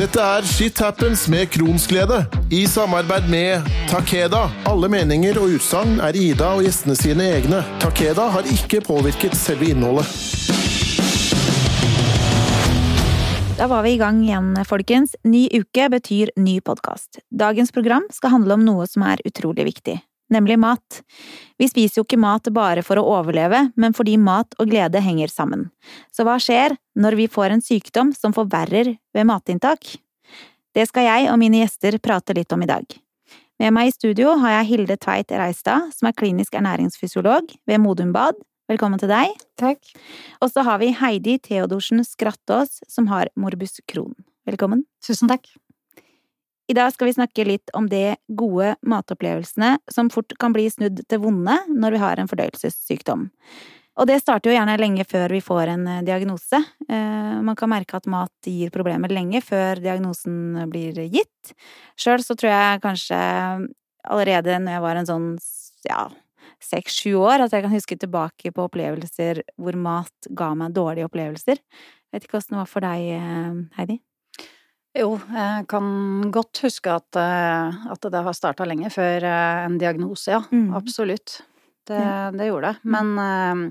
Dette er Shit Happens med Kronsglede, i samarbeid med Takeda. Alle meninger og utsagn er Ida og gjestene sine egne. Takeda har ikke påvirket selve innholdet. Da var vi i gang igjen, folkens. Ny uke betyr ny podkast. Dagens program skal handle om noe som er utrolig viktig, nemlig mat. Vi spiser jo ikke mat bare for å overleve, men fordi mat og glede henger sammen. Så hva skjer når vi får en sykdom som forverrer ved matinntak? Det skal jeg og mine gjester prate litt om i dag. Med meg i studio har jeg Hilde Tveit Reistad, som er klinisk ernæringsfysiolog ved Modum Bad. Velkommen til deg. Takk. Og så har vi Heidi Theodorsen Skrattås, som har morbus Crohn. Velkommen. Tusen takk. I dag skal vi snakke litt om de gode matopplevelsene som fort kan bli snudd til vonde når vi har en fordøyelsessykdom. Og det starter jo gjerne lenge før vi får en eh, diagnose. Eh, man kan merke at mat gir problemer lenge før diagnosen blir gitt. Sjøl så tror jeg kanskje allerede når jeg var en sånn ja, seks-sju år, at jeg kan huske tilbake på opplevelser hvor mat ga meg dårlige opplevelser. Jeg Vet ikke åssen det var for deg, eh, Heidi? Jo, jeg kan godt huske at, eh, at det har starta lenge før eh, en diagnose, ja. Mm. Absolutt. Det, Ja. det gjorde det. Men mm.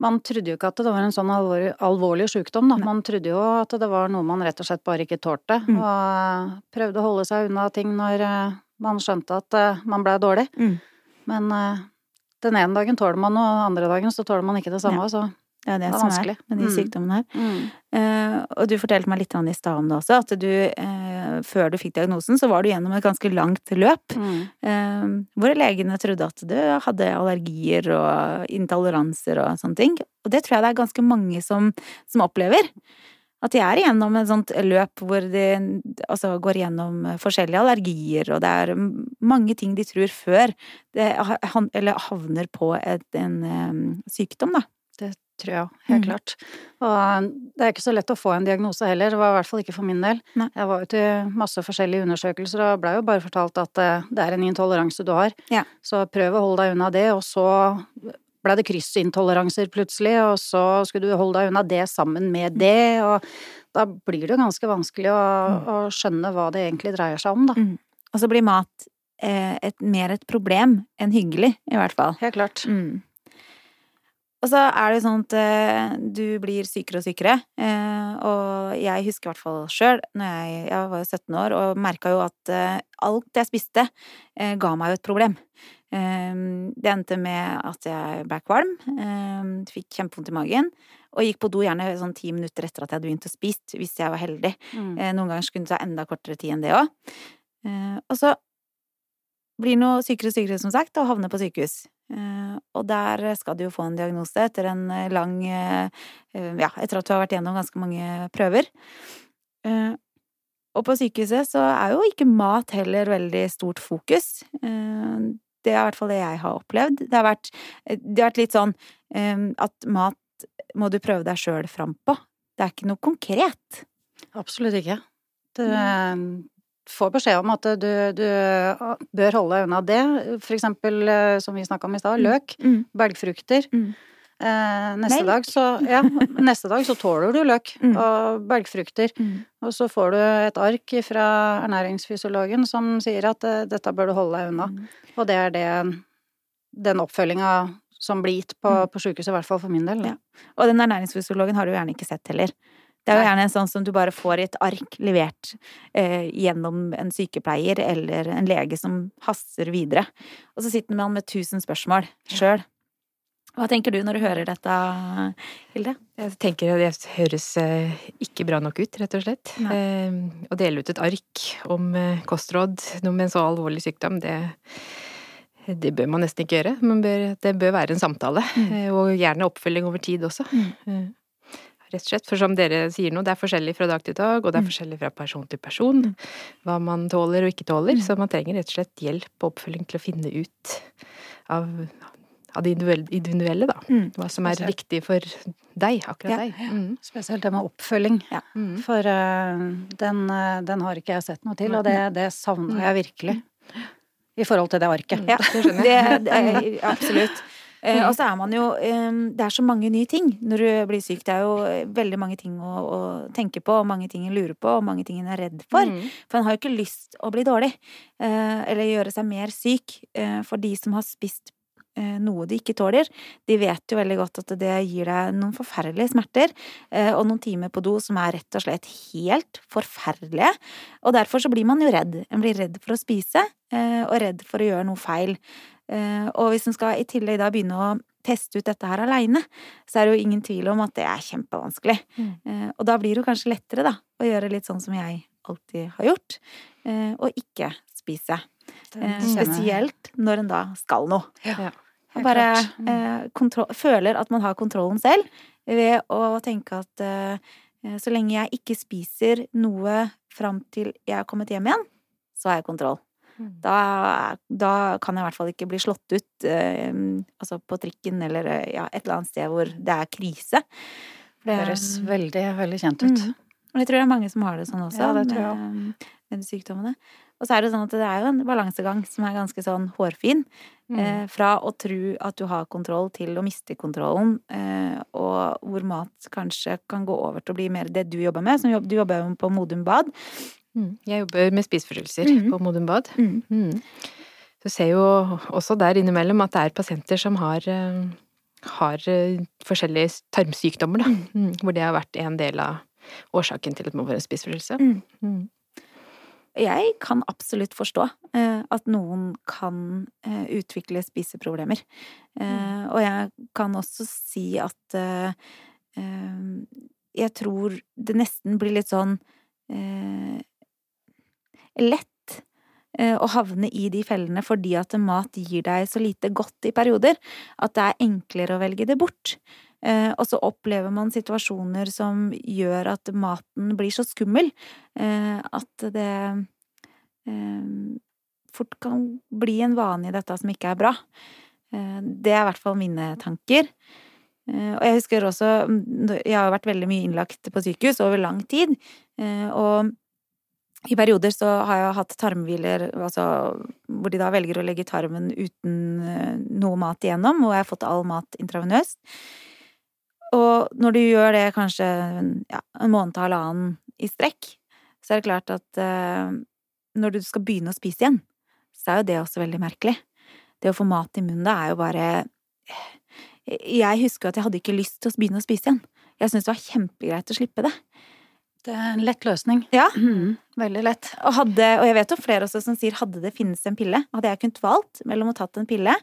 man trodde jo ikke at det var en sånn alvorlig, alvorlig sykdom, da. Nei. Man trodde jo at det var noe man rett og slett bare ikke tålte, Mm. og prøvde å holde seg unna ting når man skjønte at man blei dårlig. Mm. Men den ene dagen tåler man noe, den andre dagen så tåler man ikke det samme, så Det er det, Det er som vanskelig. er med de Mm. sykdommene her. mm. Eh, og du fortalte meg litt i stad om det også, at du eh, før du fikk diagnosen, så var du gjennom et ganske langt løp. Mm. Eh, hvor legene trodde at du hadde allergier og intoleranser og sånne ting. Og det tror jeg det er ganske mange som, som opplever. At de er igjennom et sånt løp hvor de altså, går gjennom forskjellige allergier, og det er mange ting de tror før det eller havner på et, en um, sykdom, da. Tror jeg, helt Mm. klart. Og det er ikke så lett å få en diagnose heller, det var i hvert fall ikke for min del. Nei. Jeg var jo til masse forskjellige undersøkelser og blei jo bare fortalt at eh, det er en intoleranse du har, Ja. så prøv å holde deg unna det, og så blei det kryssintoleranser plutselig, og så skulle du holde deg unna det sammen med det, og da blir det jo ganske vanskelig å, å skjønne hva det egentlig dreier seg om, da. Mm. Og så blir mat eh, et, mer et problem enn hyggelig, i hvert fall. Helt klart. Mm. Og så er det jo sånn at eh, du blir sykere og sykere, eh, og jeg husker i hvert fall sjøl, når jeg, jeg var jo 17 år, og merka jo at eh, alt jeg spiste, eh, ga meg jo et problem. Det endte med at jeg ble kvalm, fikk kjempevondt i magen, og gikk på do gjerne sånn ti minutter etter at jeg hadde begynt å spise, hvis jeg var heldig. Mm. Eh, Noen ganger skulle det ta enda kortere tid enn det òg. Og så blir noe sykere og sykere, som sagt, og havner på sykehus. Eh, Og der skal du jo få en diagnose etter en eh, lang eh, Ja, etter at du har vært gjennom ganske mange prøver. Og på sykehuset så er jo ikke mat heller veldig stort fokus. Det er i hvert fall det jeg har opplevd. Det har vært, det har vært litt sånn at mat må du prøve deg sjøl fram på. Det er ikke noe konkret. Absolutt ikke. Du får beskjed om at du, du bør holde unna det, for eksempel eh, som vi snakka om i stad, løk, Mm. belgfrukter. Mm. Eh, neste, dag så, ja, neste dag så tåler du løk Mm. og belgfrukter, Mm. og så får du et ark fra ernæringsfysiologen som sier at eh, dette bør du holde deg unna. Mm. Og det er det, den oppfølginga som blir gitt på, Mm. på sjukehuset, i hvert fall for min del. Ja. Og den ernæringsfysiologen har du gjerne ikke sett heller. Det er jo gjerne en sånn som du bare får i et ark levert eh, gjennom en sykepleier eller en lege som haster videre. Og så sitter man med tusen spørsmål sjøl. Hva tenker du når du hører dette, Hilde? Jeg tenker at det høres eh, ikke bra nok ut, rett og slett. Eh, Å dele ut et ark om eh, kostråd noe med en så alvorlig sykdom, det, det bør man nesten ikke gjøre. Man bør, det bør være en samtale, Mm. eh, og gjerne oppfølging over tid også. Mm. Rett og slett, for som dere sier nå, det er forskjellig fra dag til dag, og det er Mm. forskjellig fra person til person, Mm. hva man tåler og ikke tåler, Mm. så man trenger rett og slett hjelp og oppfølging til å finne ut av, av det individuelle, da. Hva som er Spesielt. riktig for deg, akkurat Ja. deg. Mm. Spesielt det med oppfølging. Mm. For uh, den, uh, den har ikke jeg sett noe til, og det, det savner jeg virkelig. I forhold til det arket. Ja, det skjønner jeg. det det, absolutt. Eh, og så er man jo eh, Det er så mange nye ting når du blir syk. Det er jo eh, veldig mange ting å, å tenke på, og mange ting en lurer på, og mange ting en er redd for. Mm. For en har jo ikke lyst å bli dårlig, eh, eller gjøre seg mer syk. Eh, for de som har spist noe de ikke tåler, de vet jo veldig godt at det gir deg noen forferdelige smerter, eh, og noen timer på do som er rett og slett helt forferdelige. Og derfor så blir man jo redd. En blir redd for å spise, eh, og redd for å gjøre noe feil. Eh, Og hvis en skal i tillegg da begynne å teste ut dette her aleine, så er det jo ingen tvil om at det er kjempevanskelig. Mm. Eh, Og da blir det jo kanskje lettere, da, å gjøre litt sånn som jeg alltid har gjort, eh, og ikke spise. Eh, Spesielt når en da skal noe. Ja. Og bare. Eh, føler at man har kontrollen selv ved å tenke at eh, eh, så lenge jeg ikke spiser noe fram til jeg er kommet hjem igjen, så har jeg kontroll. Mm. Da, da kan jeg i hvert fall ikke bli slått ut eh, altså på trikken eller eh, ja, et eller annet sted hvor det er krise. Det høres veldig, veldig kjent ut. Mm. Og jeg tror det er mange som har det sånn også, Ja, det med, med de sykdommene. Og så er det sånn at det er jo en balansegang som er ganske sånn hårfin. Mm. Eh, fra å tro at du har kontroll, til å miste kontrollen. Eh, og hvor mat kanskje kan gå over til å bli mer det du jobber med. Som du jobber jo på Modum Bad. Mm. Jeg jobber med spiseforstyrrelser mm. på Modum Bad. Mm. Mm. Så ser jo også der innimellom at det er pasienter som har, eh, har eh, forskjellige tarmsykdommer, da. Mm. Hvor det har vært en del av årsaken til at man får en spiseforstyrrelse. Mm. Mm. Jeg kan absolutt forstå eh, at noen kan eh, utvikle spiseproblemer. Eh, og jeg kan også si at eh, eh, jeg tror det nesten blir litt sånn eh, lett eh, å havne i de fellene fordi at mat gir deg så lite godt i perioder at det er enklere å velge det bort. Eh, og så opplever man situasjoner som gjør at maten blir så skummel eh, at det eh, fort kan bli en vane i dette som ikke er bra. Det er i hvert fall mine tanker. Og jeg husker også mm, Jeg har vært veldig mye innlagt på sykehus over lang tid. og i perioder så har jeg hatt tarmhviler altså, hvor de da velger å legge tarmen uten noe mat igjennom, og jeg har fått all mat intravenøst. Og når du gjør det kanskje ja, en måned til halvannen i strekk, så er det klart at eh, når du skal begynne å spise igjen, så er jo det også veldig merkelig. Det å få mat i munnen, det er jo bare Jeg husker jo at jeg hadde ikke lyst til å begynne å spise igjen. Jeg syntes det var kjempegreit å slippe det. Det er en lett løsning. Ja. Mm, veldig lett. Og, hadde, og jeg vet jo flere også som sier hadde det finnes en pille, hadde jeg kunnet valgt mellom å tatt en pille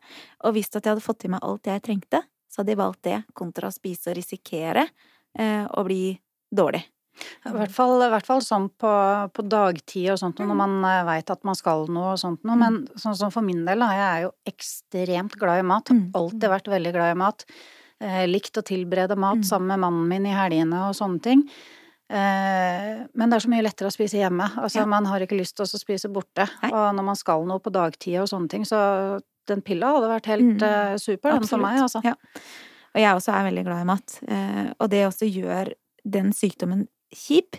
og visst at jeg hadde fått i meg alt jeg trengte, så hadde jeg valgt det kontra å spise og risikere eh, å bli dårlig. I hvert fall, i hvert fall sånn på, på dagtid og sånt, når man veit at man skal noe og sånt noe. Men sånn som for min del, da, jeg er jo ekstremt glad i mat. Har Mm. alltid vært veldig glad i mat. Eh, likt å tilberede mat Mm. sammen med mannen min i helgene og sånne ting. Eh, men det er så mye lettere å spise hjemme. Altså, Ja. man har ikke lyst til å spise borte. Nei. Og når man skal noe på dagtid og sånne ting, så den pilla hadde vært helt Mm. eh, super, for meg, altså. Ja. Og jeg også er veldig glad i mat. Eh, og det også gjør den sykdommen kjip,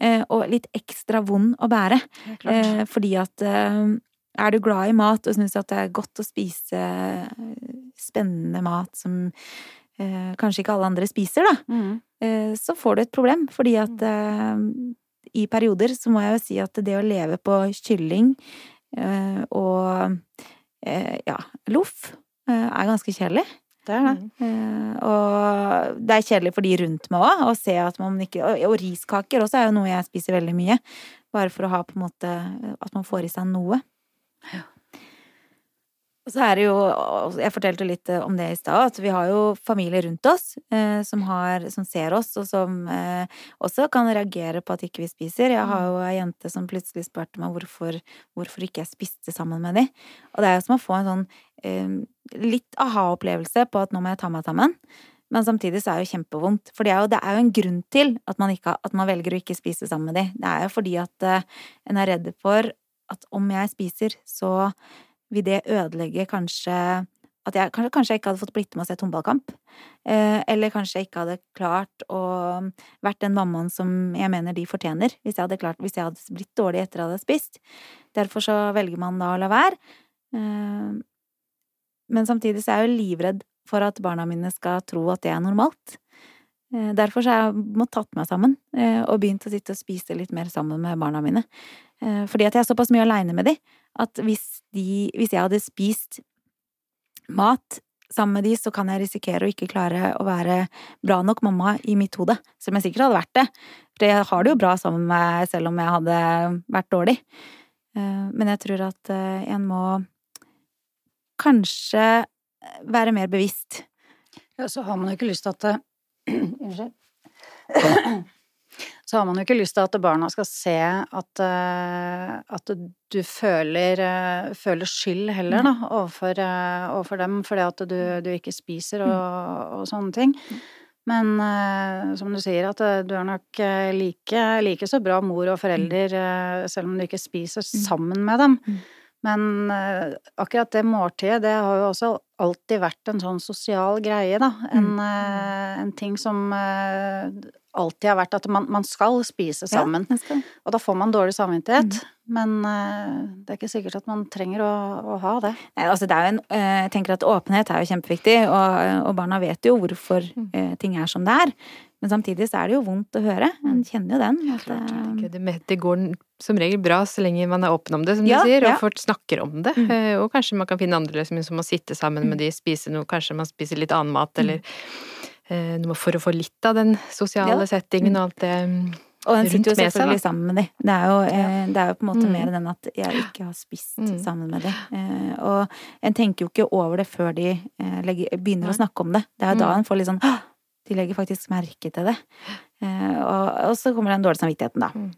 eh, og litt ekstra vond å bære. Fordi at er du glad i mat og syns at det er godt å spise spennende mat som eh, kanskje ikke alle andre spiser, da, Mm. eh, så får du et problem. Fordi at eh, i perioder så må jeg jo si at det å leve på kylling og ja, loff eh, er ganske kjedelig. Det er det. Eh, og det er kjedelig for de rundt meg òg, å se at man ikke Og, og riskaker også er jo noe jeg spiser veldig mye. Bare for å ha på en måte At man får i seg noe. Og så er det jo Jeg fortalte litt om det i stad, at vi har jo familie rundt oss eh, som, har, som ser oss, og som eh, også kan reagere på at ikke vi spiser. Jeg har jo ei jente som plutselig spurte meg hvorfor, hvorfor ikke jeg spiste sammen med de. Og det er jo som å få en sånn eh, litt aha-opplevelse på at nå må jeg ta meg sammen. Men samtidig så er det jo kjempevondt. For det er jo, det er jo en grunn til at man, ikke, at man velger å ikke spise sammen med de. Det er jo fordi at eh, en er redd for at om jeg spiser, så vil det ødelegge kanskje at jeg kanskje, kanskje jeg ikke hadde fått blitt med og sett håndballkamp. Eh, eller kanskje jeg ikke hadde klart å vært den mammaen som jeg mener de fortjener. Hvis jeg hadde, klart, hvis jeg hadde blitt dårlig etter at jeg hadde spist. Derfor så velger man da å la være. Eh, men samtidig så er jeg jo livredd for at barna mine skal tro at det er normalt. Eh, Derfor så har jeg måttet tatt meg sammen eh, og begynt å sitte og spise litt mer sammen med barna mine. Eh, Fordi at jeg er såpass mye aleine med de, at hvis, de, hvis jeg hadde spist mat sammen med de, så kan jeg risikere å ikke klare å være bra nok mamma i mitt hode. Som jeg sikkert hadde vært det. For jeg har det jo bra sammen med meg selv om jeg hadde vært dårlig. Eh, Men jeg tror at eh, en må kanskje være mer bevisst. Ja, så har man jo ikke lyst til at Unnskyld. Så har man jo ikke lyst til at barna skal se at, eh, at du føler, eh, føler skyld heller, da, overfor, eh, overfor dem fordi at du, du ikke spiser og, og sånne ting. Men som du sier, at du er nok like, like så bra mor og forelder selv om du ikke spiser sammen med dem. Mm. Men akkurat det måltidet, det har jo også alltid vært en sånn sosial greie, da. En, Mm. en ting som alltid har vært at man, man skal spise sammen. Ja, skal. Og da får man dårlig samvittighet. Mm. Men uh, det er ikke sikkert at man trenger å, å ha det. Nei, altså det er jo en, uh, jeg tenker at åpenhet er jo kjempeviktig, og, og barna vet jo hvorfor uh, ting er som det er. Men samtidig så er det jo vondt å høre. En kjenner jo den. At, Det, det går som regel bra så lenge man er åpen om det, som Ja, du sier, og ja. folk snakker om det. Mm. Og kanskje man kan finne andre løsninger, som å sitte sammen med de, spise noe, kanskje man spiser litt annen mat, eller noe for å få litt av den sosiale Ja. settingen og alt det mm, og den sitter jo selvfølgelig seg, sammen med de. Det er jo, eh, det er jo på en måte Mm. mer den at jeg ikke har spist Mm. sammen med de. Eh, og en tenker jo ikke over det før de eh, begynner å snakke om det. Det er jo da Mm. en får litt sånn Hå! De legger faktisk merke til det. Eh, og, så kommer den dårlige samvittigheten, da. Mm.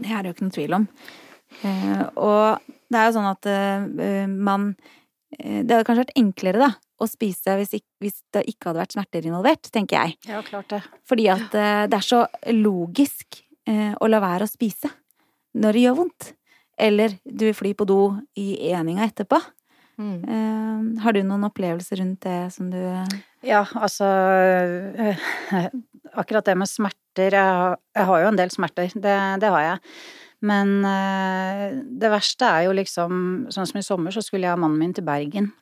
Det er det jo ikke noe tvil om. Eh, og det er jo sånn at eh, man eh, Det hadde kanskje vært enklere, da, å spise hvis, hvis det ikke hadde vært smerter involvert, tenker jeg. Ja, klart det. Fordi at eh, det er så logisk eh, å la være å spise når det gjør vondt. Eller du flyr på do i eninga etterpå. mm. Eh, har du noen opplevelser rundt det som du Ja, altså Akkurat det med smerter Jeg har, jeg har jo en del smerter, det, det har jeg. Men det verste er jo liksom Sånn som i sommer, så skulle jeg og mannen min til Bergen.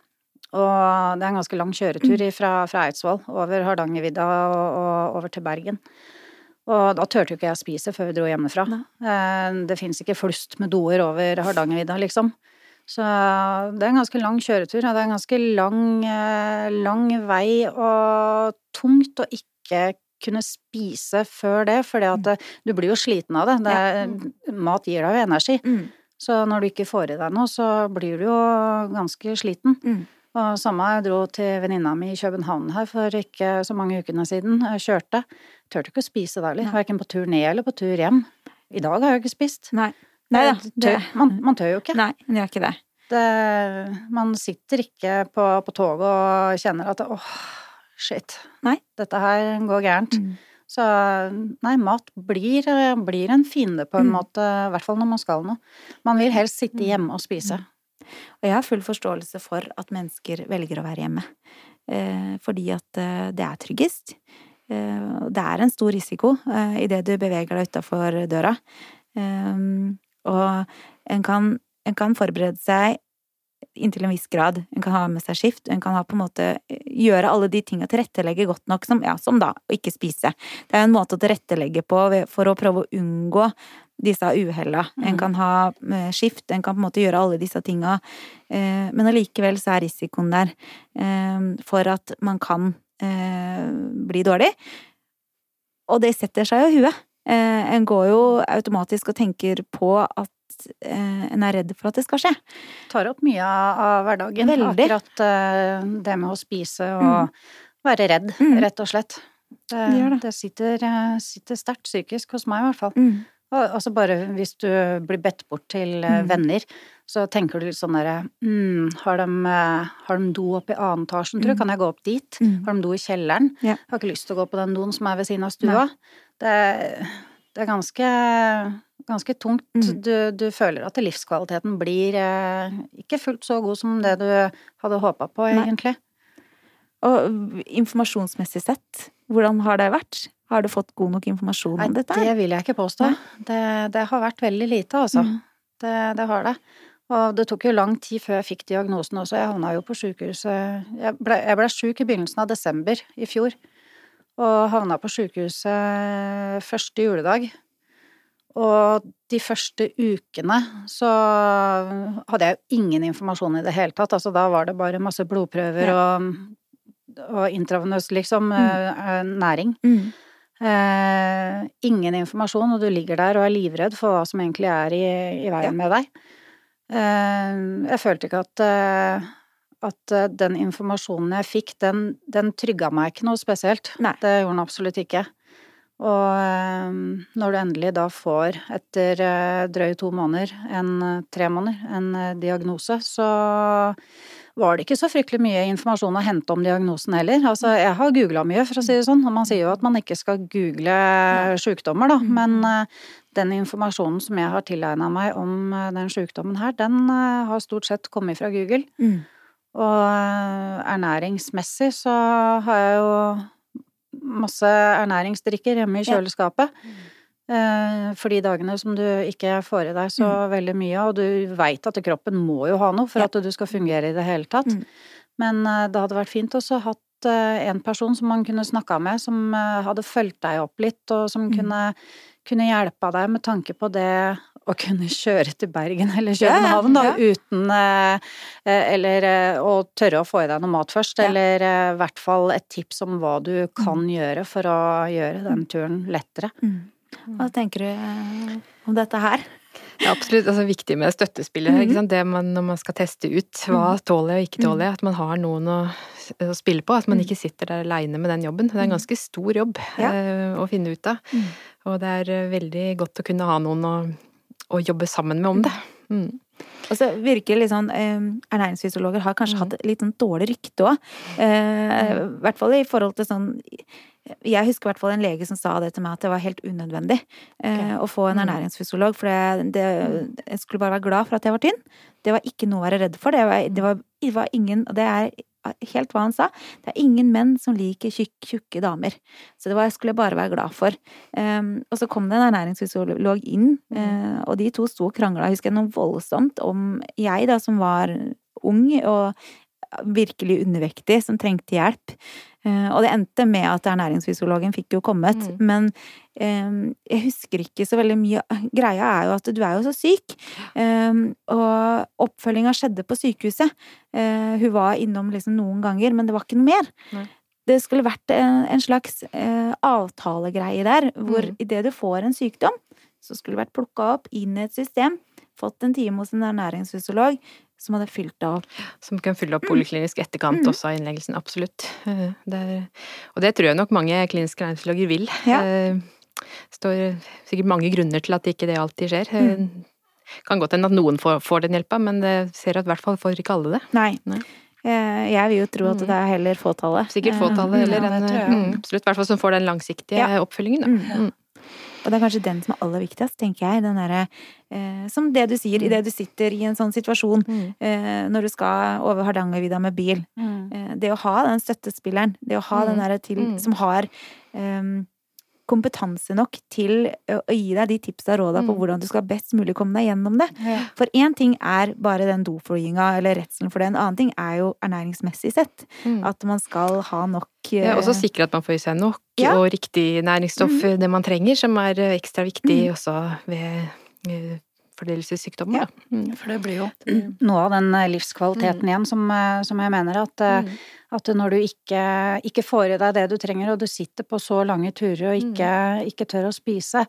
Og det er en ganske lang kjøretur fra, fra Eidsvoll over Hardangervidda og, og over til Bergen. Og da turte jo ikke jeg å spise før vi dro hjemmefra. Nei. Eh, Det fins ikke flust med doer over Hardangervidda, liksom. Så det er en ganske lang kjøretur, og det er en ganske lang, eh, lang vei og tungt å ikke kunne spise før det, fordi at eh, du blir jo sliten av det. det er, mat gir deg jo energi. mm. Så når du ikke får i deg noe, så blir du jo ganske sliten. Mm. Og samme, jeg dro til venninna mi i København her for ikke så mange ukene siden. Jeg kjørte. Turte ikke å spise da heller, verken på tur ned eller på tur hjem. I dag har jeg ikke spist. Nei. Nei da. Det man, man tør jo ikke. Nei, man gjør ikke det. Det, man sitter ikke på, på toget og kjenner at åh, shit, Nei. dette her går gærent. Mm. Så nei, mat blir, blir en fiende på en Mm. måte, i hvert fall når man skal noe. Man vil helst sitte hjemme og spise. Og jeg har full forståelse for at mennesker velger å være hjemme. Eh, fordi at eh, det er tryggest. Eh, det er en stor risiko idet du beveger deg utafor døra. Og en kan, en kan forberede seg inntil en viss grad. En kan ha med seg skift, en kan ha på en måte gjøre alle de tinga tilrettelegge godt nok, som, ja, som da å ikke spise. Det er en måte å tilrettelegge på for å prøve å unngå disse uhella. En Mhm. kan ha eh, skift, en kan på en måte gjøre alle disse tinga, eh, men allikevel så er risikoen der eh, for at man kan bli dårlig. Og det setter seg jo i huet. En går jo automatisk og tenker på at en er redd for at det skal skje. Tar opp mye av, hverdagen. Veldig. Akkurat det med å spise og være redd, Mm. rett og slett. Det, Det det. sitter, sitter sterkt psykisk hos meg i hvert fall. Mm. Altså bare hvis du blir bedt bort til eh, Mm. venner, så tenker du litt sånn derre mm, har, de, eh, har de do oppe i annen etasjen, tror du? Mm. Kan jeg gå opp dit? Mm. Har de do i kjelleren? Ja. Jeg har ikke lyst til å gå på den doen som er ved siden av stua. Det, det er ganske, ganske tungt. Mm. Du, du føler at livskvaliteten blir eh, ikke fullt så god som det du hadde håpa på, Nei. egentlig. Og informasjonsmessig sett, hvordan har det vært? Har du fått god nok informasjon Nei, om dette? det vil jeg ikke påstå. Det, det har vært veldig lite, altså. Mm. Det, det har det. Og det tok jo lang tid før jeg fikk diagnosen også. Jeg havna jo på sjukehuset Jeg ble, jeg ble sjuk i begynnelsen av desember i fjor. Og havna på sjukehuset første juledag. Og de første ukene så hadde jeg jo ingen informasjon i det hele tatt. Altså da var det bare masse blodprøver Ja. og, og intravenøs, liksom, mm. næring. Mm. Eh, ingen informasjon, og du ligger der og er livredd for hva som egentlig er i, i veien Ja. med deg. Eh, jeg følte ikke at, eh, at eh, den informasjonen jeg fikk, den, den trygga meg ikke noe spesielt. Nei. Det gjorde den absolutt ikke. Og eh, når du endelig da får, etter drøye to måneder, en tre måneder, en diagnose, så var det ikke så fryktelig mye informasjon å hente om diagnosen heller. Altså, jeg har googla mye, for å si det sånn, og man sier jo at man ikke skal google sykdommer, da, men eh, den informasjonen som jeg har tilegna meg om eh, den sykdommen her, den eh, har stort sett kommet fra Google. Mm. Og ernæringsmessig så har jeg jo masse ernæringsdrikker hjemme i Ja. kjøleskapet. Eh, For de dagene som du ikke får i deg så veldig mye, og du veit at kroppen må jo ha noe for Ja. at du skal fungere i det hele tatt. Mm. Men eh, det hadde vært fint også hatt eh, en person som man kunne snakka med, som eh, hadde fulgt deg opp litt, og som Mm. kunne, kunne hjelpa deg med tanke på det å kunne kjøre til Bergen eller København, da, ja. uten eh, eh, Eller eh, å tørre å få i deg noe mat først, Ja. eller eh, i hvert fall et tips om hva du kan gjøre for å gjøre den turen lettere. Mm. Hva tenker du eh, om dette her? Det er absolutt. Altså, viktig med støttespillet. Ikke sant? Det man, når man skal teste ut hva tåler jeg og ikke tåler jeg, at man har noen å, å spille på. At man ikke sitter der aleine med den jobben. Det er en ganske stor jobb Ja. eh, å finne ut av. Mm. Og det er eh, veldig godt å kunne ha noen å, å jobbe sammen med om det. Mm. Og så virker litt sånn Ernæringsfysiologer har kanskje hatt et litt sånn dårlig rykte òg. Eh, I hvert fall i forhold til sånn Jeg husker i hvert fall en lege som sa det til meg, at det var helt unødvendig okay. å få en ernæringsfysiolog. For det, det, jeg skulle bare være glad for at jeg var tynn. Det var ikke noe å være redd for. Det var, det var, det var ingen Og det er helt hva han sa. Det er ingen menn som liker tjukk, tjukke damer. Så det var, jeg skulle bare være glad for. Um, og så kom det en ernæringsfysiolog inn, eh, og de to sto og krangla, husker jeg, noe voldsomt om jeg, da, som var ung og virkelig undervektig, som trengte hjelp. Eh, og det endte med at ernæringsfysiologen fikk jo kommet, Mm. men eh, jeg husker ikke så veldig mye. Greia er jo at du er jo så syk, eh, og oppfølginga skjedde på sykehuset. Eh, hun var innom liksom noen ganger, men det var ikke noe mer. Nei. Det skulle vært en, en slags eh, avtalegreie der, hvor Mm. idet du får en sykdom, så skulle du vært plukka opp inn i et system, fått en time hos en ernæringsfysiolog som hadde fylt deg opp. Som kan fylle opp poliklinisk etterkant Mm. også av innleggelsen. Absolutt. Eh, Det er, og det tror jeg nok mange kliniske ernæringsfysiologer vil. Ja. Det står sikkert mange grunner til at ikke det alltid skjer. Mm. Eh, Kan godt hende at noen får, får den hjelpa, men det ser at i hvert fall får ikke alle det. Nei. Nei. Eh, Jeg vil jo tro at Mm. det er heller fåtallet. Sikkert Eh, fåtallet, eller en jeg. mm, Absolutt. I hvert fall som får den langsiktige Ja. oppfølgingen, da. Mm. Mm. Og det er kanskje den som er aller viktigst, tenker jeg. Den derre eh, Som det du sier, idet du sitter i en sånn situasjon, Mm. eh, når du skal over Hardangervidda med bil. Eh, det å ha den støttespilleren, det å ha den Mm. derre til Mm. Som har eh, kompetanse nok til å, gi deg de tipsa og råda på Mm. hvordan du skal best mulig komme deg gjennom det. For én ting er bare den doflyginga eller redselen for det, en annen ting er jo ernæringsmessig sett. Mm. At man skal ha nok ja, Og også eh, sikre at man får i seg nok Ja. og riktig næringsstoff, det man trenger, som er eh, ekstra viktig Mm. også ved eh, fordøyelsessykdommer. Ja. Mm. For det blir jo noe av den livskvaliteten livskvaliteten igjen som, eh, som jeg mener at, eh, Mm. at når du ikke, ikke får i deg det du trenger, og du sitter på så lange turer og ikke, ikke tør å spise,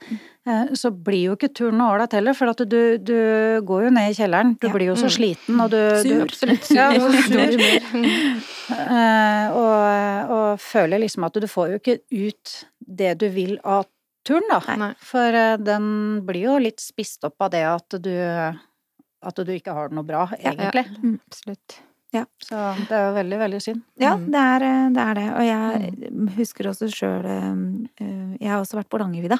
eh, så blir jo ikke turen noe ålreit heller, for at du, du går jo ned i kjelleren. Du Ja. blir jo så Mm. sliten, og du, du Sur. Absolutt. Ja, sur. Mm. Eh, og, og føler liksom at du får jo ikke ut det du vil av turen, da. Nei. For eh, den blir jo litt spist opp av det at du at du ikke har det noe bra, Ja, egentlig. Mm. Absolutt. Så det er jo veldig, veldig synd. Ja, Mm. det er, eh, det er det. Og jeg husker også sjøl Jeg har også vært på Langevidda,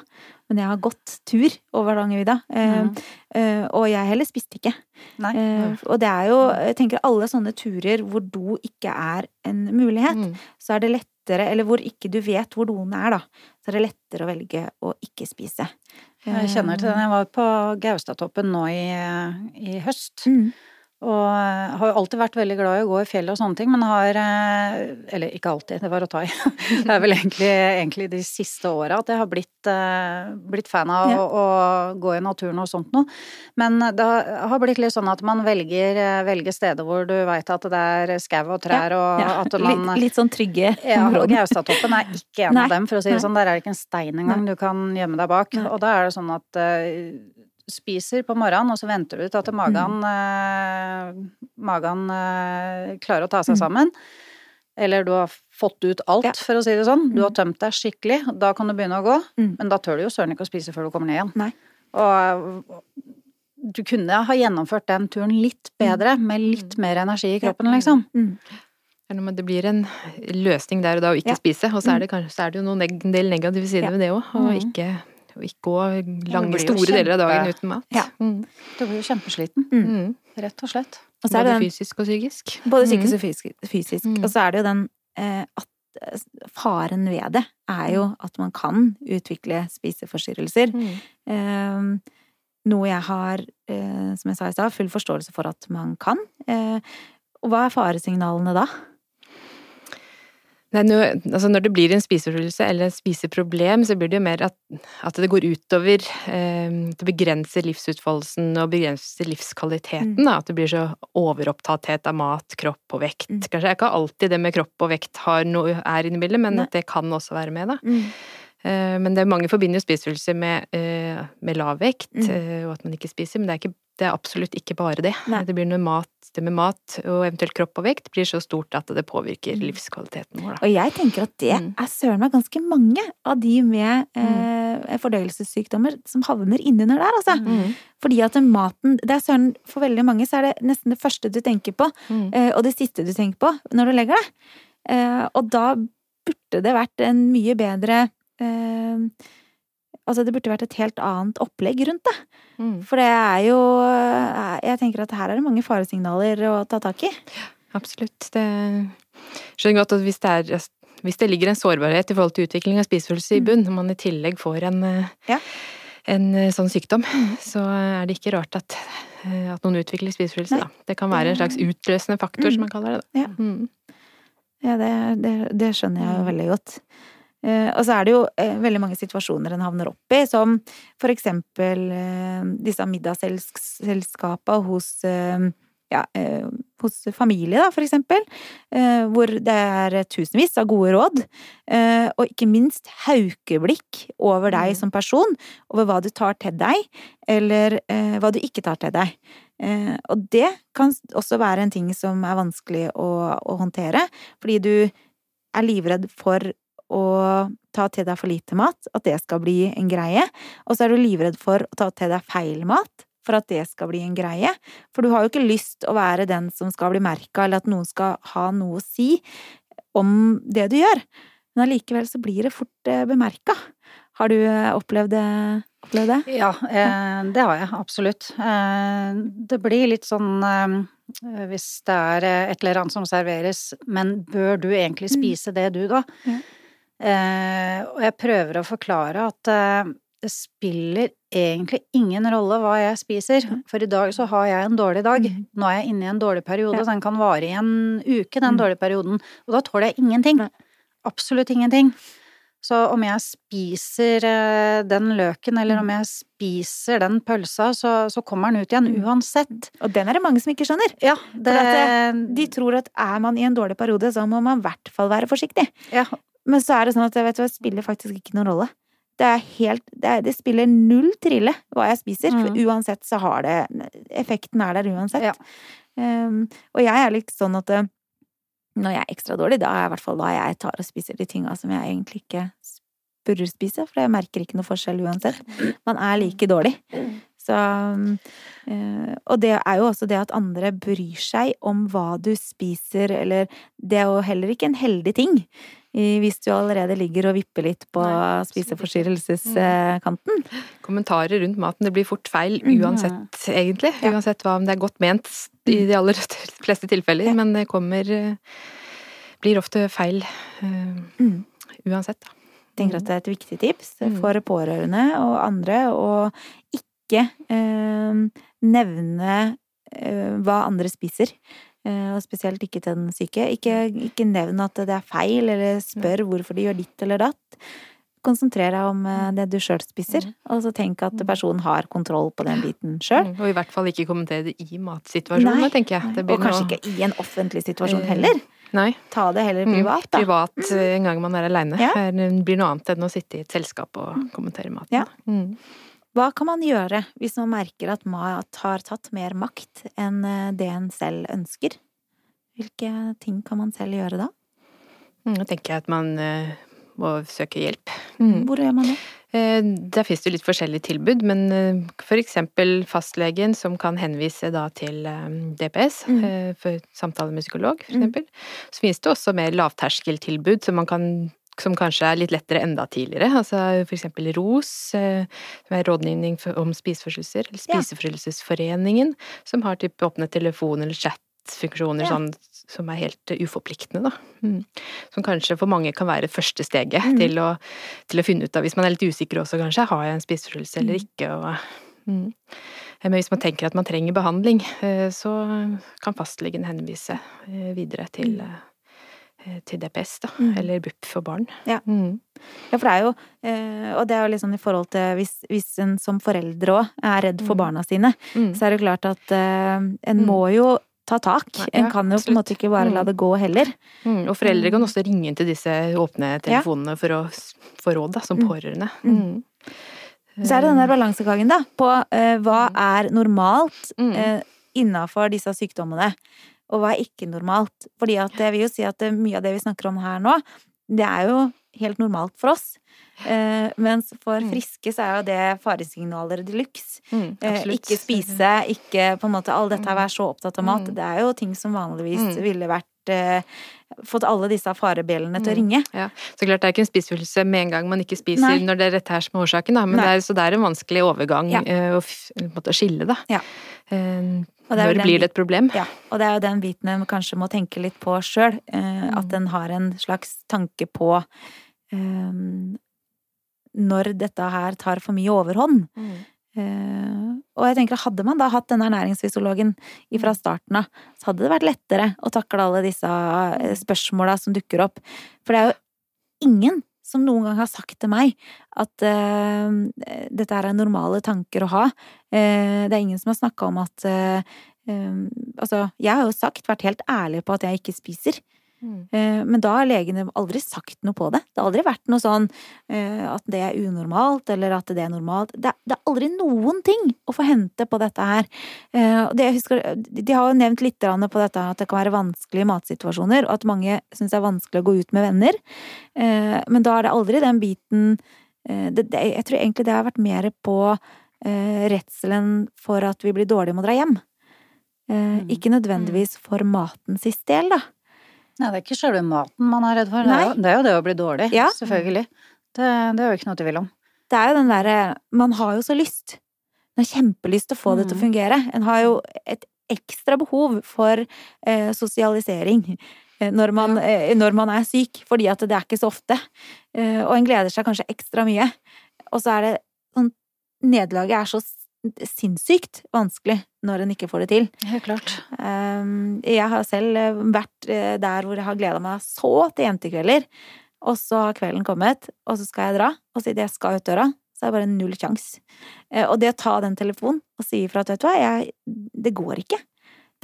men jeg har gått tur over Langevidda. eh, eh, Og jeg heller spiste ikke. Nei. Eh, Og det er jo Jeg tenker alle sånne turer hvor do ikke er en mulighet, Mm. så er det lettere Eller hvor ikke du vet hvor doen er, da. Så er det lettere å velge å ikke spise. Jeg kjenner til den. Jeg var på Gaustatoppen nå i, i høst. Mm. Og eh, har jo alltid vært veldig glad i å gå i fjellet og sånne ting, men har eh, Eller ikke alltid, det var å ta i. Det er vel egentlig, egentlig de siste åra at jeg har blitt, eh, blitt fan av Ja. å, å gå i naturen og sånt noe. Men det har blitt litt sånn at man velger, velger steder hvor du veit at det er skau og trær, og Ja, at man litt, litt sånn trygge ja, og områder. Gaustatoppen er ikke en Nei, av dem, for å si det sånn. Der er det ikke en stein engang du kan gjemme deg bak. Nei. Og da er det sånn at spiser på morgenen, og så venter du til at magen, Mm. eh, magen eh, klarer å ta seg sammen. Eller du har fått ut alt, Ja. for å si det sånn. Du har Mm. tømt deg skikkelig. Da kan du begynne å gå. Mm. Men da tør du jo søren ikke å spise før du kommer ned igjen. Nei. Og du kunne ha gjennomført den turen litt bedre, med litt mer energi i kroppen, liksom. Mm. Det blir en løsning der og da å ikke Ja. spise, og så er det kanskje så er det jo noen neg del negative sider Ja. ved det òg. Å Mm. ikke, å ikke gå lange, store kjempe... deler av dagen uten mat. Ja. Mm. Du blir jo kjempesliten, Mm. rett og slett. Og så det Både den fysisk og psykisk. Både Mm. psykisk og fysisk. fysisk. Mm. Og så er det jo den eh, at eh, faren ved det er jo at man kan utvikle spiseforstyrrelser. Mm. Eh, noe jeg har, eh, som jeg sa i stad, full forståelse for at man kan. Eh, og hva er faresignalene da? Nå, altså når det blir en spiseforstyrrelse eller et spiseproblem, så blir det jo mer at, at det går utover eh, Det begrenser livsutfoldelsen og begrenser livskvaliteten. Mm. Da, at det blir så overopptatthet av mat, kropp og vekt. Mm. Kanskje ikke alltid det med kropp og vekt har noe, er inne i bildet, men Nei. at det kan også være med, da. Eh, Men det er mange forbinder spiseforstyrrelser med, eh, med lav vekt, Mm. eh, og at man ikke spiser, men det er, ikke, det er absolutt ikke bare det. Nei. Det blir noe mat, det med mat og eventuelt kropp og vekt blir så stort at det påvirker Mm. livskvaliteten vår, da. Og jeg tenker at det Mm. er søren meg ganske mange av de med eh, fordøyelsessykdommer som havner innunder der, altså. Mm. Fordi at maten det er søren, For veldig mange så er det nesten det første du tenker på, Mm. eh, og det siste du tenker på når du legger deg. Eh, og da burde det vært en mye bedre eh, Altså, det burde vært et helt annet opplegg rundt det. Mm. For det er jo eh, Jeg tenker at her er det mange faresignaler å ta tak i. Absolutt. Det skjønner godt at hvis det er hvis det ligger en sårbarhet i forhold til utvikling av spisefølelse i Mm. bunn, og man i tillegg får en, eh, Ja. en eh, sånn sykdom, Mm. så er det ikke rart at, at noen utvikler spisefølelse, da. Det kan være en slags utløsende faktor, Mm. som man kaller det. Da. Ja. Mm. Ja, det, det, det skjønner jeg jo Mm. veldig godt. Eh, og så er det jo eh, veldig mange situasjoner en havner opp i, som for eksempel eh, disse middagsselskapa hos ja, hos familie, da, for eksempel. Hvor det er tusenvis av gode råd. Og ikke minst haukeblikk over deg Mm. som person. Over hva du tar til deg, eller hva du ikke tar til deg. Og det kan også være en ting som er vanskelig å, å håndtere. Fordi du er livredd for å ta til deg for lite mat, at det skal bli en greie. Og så er du livredd for å ta til deg feil mat, for at det skal bli en greie. For du har jo ikke lyst å være den som skal bli merka, eller at noen skal ha noe å si om det du gjør. Men allikevel så blir det fort eh, bemerka. Har du eh, opplevd det? Opplevd det? Ja, eh, det har jeg absolutt. Eh, det blir litt sånn eh, hvis det er eh, et eller annet som serveres, men bør du egentlig Mm. spise det du, da? Ja. Eh, og jeg prøver å forklare at eh, det spiller egentlig ingen rolle hva jeg spiser, for i dag så har jeg en dårlig dag. Mm. Nå er jeg inne i en dårlig periode, og den kan vare i en uke, den Mm. dårlige perioden, og da tåler jeg ingenting. Absolutt ingenting. Så om jeg spiser eh, den løken, eller om jeg spiser den pølsa, så, så kommer den ut igjen uansett. Og den er det mange som ikke skjønner. Ja, det, at De tror at er man i en dårlig periode, så må man i hvert fall være forsiktig. ja, Men så er det sånn at vet du, det spiller faktisk ikke noen rolle. Det helt Det, er, det spiller null trille hva jeg spiser, for Mm. uansett så har det Effekten er der uansett. Ja. Um, og jeg er litt sånn at eh, når jeg er ekstra dårlig, da er i hvert fall da jeg tar og spiser de tinga som jeg egentlig ikke burde spise, for jeg merker ikke noe forskjell uansett. Man er like dårlig. Så eh, Og det er jo også det at andre bryr seg om hva du spiser, eller Det er jo heller ikke en heldig ting. Hvis du allerede ligger og vipper litt på spiseforstyrrelseskanten. Kommentarer rundt maten, det blir fort feil Mm. uansett, egentlig. Ja. Uansett hva om det er godt ment i de aller fleste tilfeller, Ja. men det kommer eh, Blir ofte feil eh, Mm. uansett, da. Jeg tenker at det er et viktig tips Mm. for pårørende og andre å ikke eh, nevne eh, hva andre spiser. Eh, og spesielt ikke til den syke. Ikke, ikke nevn at det er feil, eller spør hvorfor de gjør ditt eller datt. Konsentrer deg om eh, det du sjøl spiser, og så tenk at personen har kontroll på den biten sjøl. Mm, Og i hvert fall ikke kommentere det i matsituasjonen, Nei. tenker jeg. Det blir Og kanskje noe- ikke i en offentlig situasjon heller. Nei. Ta det heller Mm, privat, da. Privat en gang man er aleine. Ja. Det blir noe annet enn å sitte i et selskap og kommentere maten. Ja. Mm. Hva kan man gjøre hvis man merker at mat har tatt mer makt enn eh, det en selv ønsker? Hvilke ting kan man selv gjøre da? Nå Da tenker jeg at man eh, må søke hjelp. Mm. Hvor gjør man det? Eh, Der finnes det litt forskjellige tilbud, men for eksempel fastlegen som kan henvise da til DPS Mm. for samtale med psykolog, for Mm. eksempel. Så finnes det også mer lavterskeltilbud som man kan som kanskje er litt lettere enda tidligere. Altså for eksempel ROS, eh, som er rådgivning om spiseforstyrrelser, eller. Spiseforstyrrelsesforeningen, som har type åpne telefon- eller chat-funksjoner Ja. sånn, som er helt eh, uforpliktende, da. Mm. Som kanskje for mange kan være første steget Mm. til, å, til å finne ut av, hvis man er litt usikker også kanskje, har jeg en spiseforstyrrelse eller Mm. ikke, og mm. Men hvis man tenker at man trenger behandling, eh, så kan fastlegen henvise eh, videre til, eh, til DPS, da, Mm. eller BUP for barn. Ja. Mm. Ja, for det er jo eh, Og det er jo litt sånn i forhold til hvis, hvis en som foreldre òg er redd for Mm. barna sine, Mm. så er det klart at eh, en Mm. må jo ta tak. Ja, En kan jo på en måte ikke bare la Mm. det gå heller. Og foreldre kan også ringe til disse åpne telefonene for å få råd, da, som pårørende. Så er det den der balansegangen, da, på uh, hva er normalt eh, innafor disse sykdommene, og hva er ikke normalt. Fordi at jeg vil jo si at eh, mye av det vi snakker om her nå, det er jo helt normalt for oss. Eh, mens for Mm. friske så er jo det faresignaler de luxe. Mm. Eh, ikke spise, ikke på en måte all dette, være så opptatt av mat. Mm. Det er jo ting som vanligvis Mm. ville vært Fått alle disse farebjellene til å Mm. ringe. Ja, så klart det er ikke en spiseforstyrrelse med en gang man ikke spiser Nei. når det er dette her som er årsaken, da. Men det er, så det er en vanskelig overgang Ja. eh, å, å skille, da. Ja. Eh, er når blir det et problem? Ja, og det er jo den biten en kanskje må tenke litt på sjøl. Eh, Mm. At en har en slags tanke på eh, når dette her tar for mye overhånd. Mm. Eh, og jeg tenker, hadde man da hatt denne ernæringsfysiologen Mm. fra starten av, så hadde det vært lettere å takle alle disse eh, spørsmåla som dukker opp. For det er jo ingen som noen gang har sagt til meg at uh, dette er normale tanker å ha. Uh, det er ingen som har snakka om at Altså, jeg har jo sagt, vært helt ærlig på at jeg ikke spiser. Mm. Eh, Men da har legene aldri sagt noe på det. Det har aldri vært noe sånn eh, at det er unormalt, eller at det er normalt. Det er, aldri noen ting å få hente på dette her. Eh, Det, jeg husker, de har jo nevnt litt på dette at det kan være vanskelige matsituasjoner, og at mange syns det er vanskelig å gå ut med venner. Men da er det aldri den biten Jeg tror egentlig det har vært mer på redselen for at vi blir dårlige med å dra hjem. Mm. Ikke nødvendigvis for matens del, da. Nei, det er ikke selve maten man er redd for. Det er, jo, det er jo det å bli dårlig. Ja. Selvfølgelig. Det, det er jo ikke noe tvil om. det er jo den derre Man har jo så lyst. Man har kjempelyst til å få det til å Mm. fungere. En har jo et ekstra behov for eh, sosialisering eh, når man, eh, når man er syk, fordi at det er ikke så ofte. Eh, og en gleder seg kanskje ekstra mye. Og så er det sånn Nederlaget er så sinnssykt vanskelig når en ikke får det til. Helt klart. Um, Jeg har selv eh, vært eh, der hvor jeg har gleda meg så til jentekvelder, og så har kvelden kommet, og så skal jeg dra, og siden jeg skal ut døra, så er det bare null sjans. Eh, Og det å ta den telefonen og si ifra at vet du hva, jeg, det går ikke.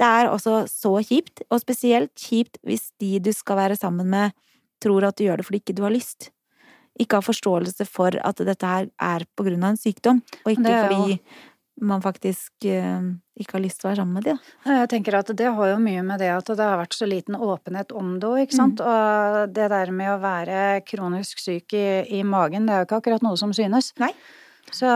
Det er også så kjipt, og spesielt kjipt hvis de du skal være sammen med, tror at du gjør det fordi ikke du har lyst. Ikke har forståelse for at dette her er på grunn av en sykdom, og ikke Det fordi man faktisk eh, ikke har lyst til å være sammen med de, da. Jeg tenker at det har jo mye med det at det har vært så liten åpenhet om det òg, ikke sant. Og det der med å være kronisk syk i, i magen, det er jo ikke akkurat noe som synes. Nei. Så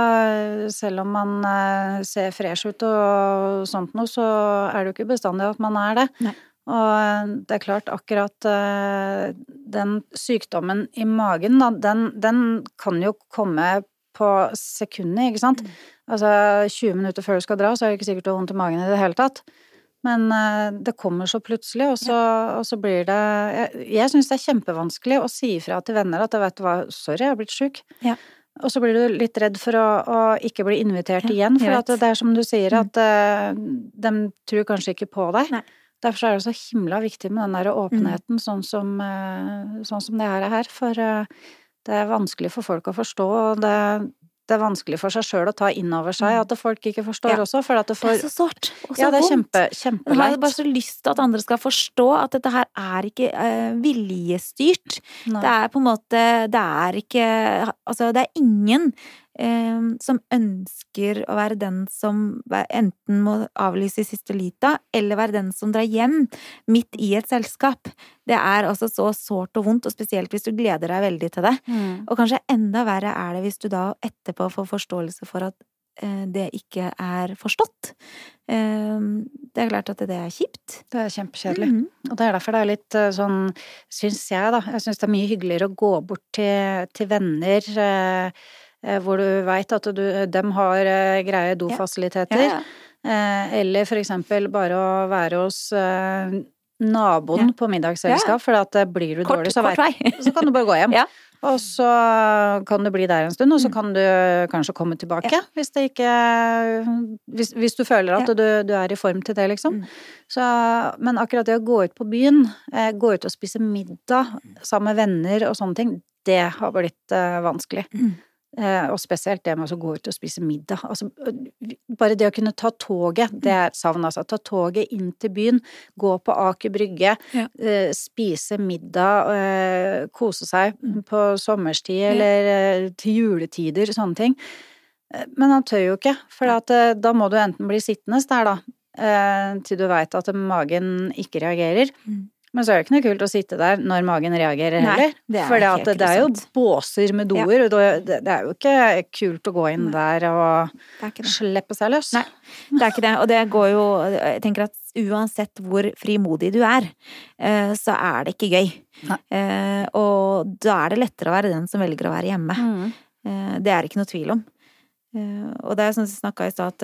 selv om man eh, ser fresh ut og sånt noe, så er det jo ikke bestandig at man er det. Nei. Og det er klart, akkurat eh, den sykdommen i magen, da, den, den kan jo komme på sekundet, ikke sant. Altså 20 minutter før du skal dra, så er det ikke sikkert du har vondt i magen i det hele tatt. Men eh, det kommer så plutselig, og så, og så blir det Jeg, jeg syns det er kjempevanskelig å si ifra til venner at jeg vet hva, sorry, jeg har blitt sjuk. Ja. Og så blir du litt redd for å, å ikke bli invitert Ja, igjen, for at det er som du sier, Mm. at eh, de tror kanskje ikke på deg. Nei. Derfor er det så himla viktig med den der åpenheten, sånn, som, eh, sånn som det her er her. For det er vanskelig for folk å forstå, og det, det er vanskelig for seg sjøl å ta inn over seg at folk ikke forstår Mm. Ja. også, for at det Det er så sårt. Og så Ja, det er vondt. kjempe, Jeg har bare så lyst til at andre skal forstå at dette her er ikke uh, viljestyrt. Nei. Det er på en måte Det er ikke Altså, det er ingen som ønsker å være den som enten må avlyse i siste lita, eller være den som drar hjem midt i et selskap. Det er altså så sårt og vondt, og spesielt hvis du gleder deg veldig til det. Mm. Og kanskje enda verre er det hvis du da etterpå får forståelse for at eh, det ikke er forstått. Det er klart at det er kjipt. Det er kjempekjedelig. Mhm. Og det er derfor det er litt eh, sånn, syns jeg, da. Jeg syns det er mye hyggeligere å gå bort til, til venner eh, hvor du veit at du, dem har eh, greie dofasiliteter. Ja, ja. ja. eller for eksempel bare å være hos eh, naboen på middagsselskap, for at eh, blir du Kort, dårlig, så, vet, så kan du bare gå hjem. Og så kan du bli der en stund, og så Mm. kan du kanskje komme tilbake. Hvis det ikke Hvis, hvis du føler at du, du er i form til det, liksom. Mm. Så, men akkurat det å gå ut på byen, eh, gå ut og spise middag sammen med venner og sånne ting, det har blitt eh, vanskelig. Mm. Eh, og spesielt det med å gå ut og spise middag. Altså, øh, bare det å kunne ta toget, det er savn, altså. Ta toget inn til byen, gå på Aker Brygge, Ja. eh, spise middag, eh, kose seg Mm. på sommerstid eller til juletider, sånne ting. Men han tør jo ikke, for at, da må du enten bli sittende der, da, til du veit at magen ikke reagerer. Mm. Men så er det ikke noe kult å sitte der når magen reagerer heller. det er For det, helt det er jo båser med doer, og det, det er jo ikke kult å gå inn der og Det det. slippe seg løs. Nei. Det er ikke det, og det går jo Jeg tenker at uansett hvor frimodig du er, eh, så er det ikke gøy. Nei. Eh, Og da er det lettere å være den som velger å være hjemme. Mm. Eh, Det er det ikke noe tvil om. Og det er sånn som vi snakka i stad, at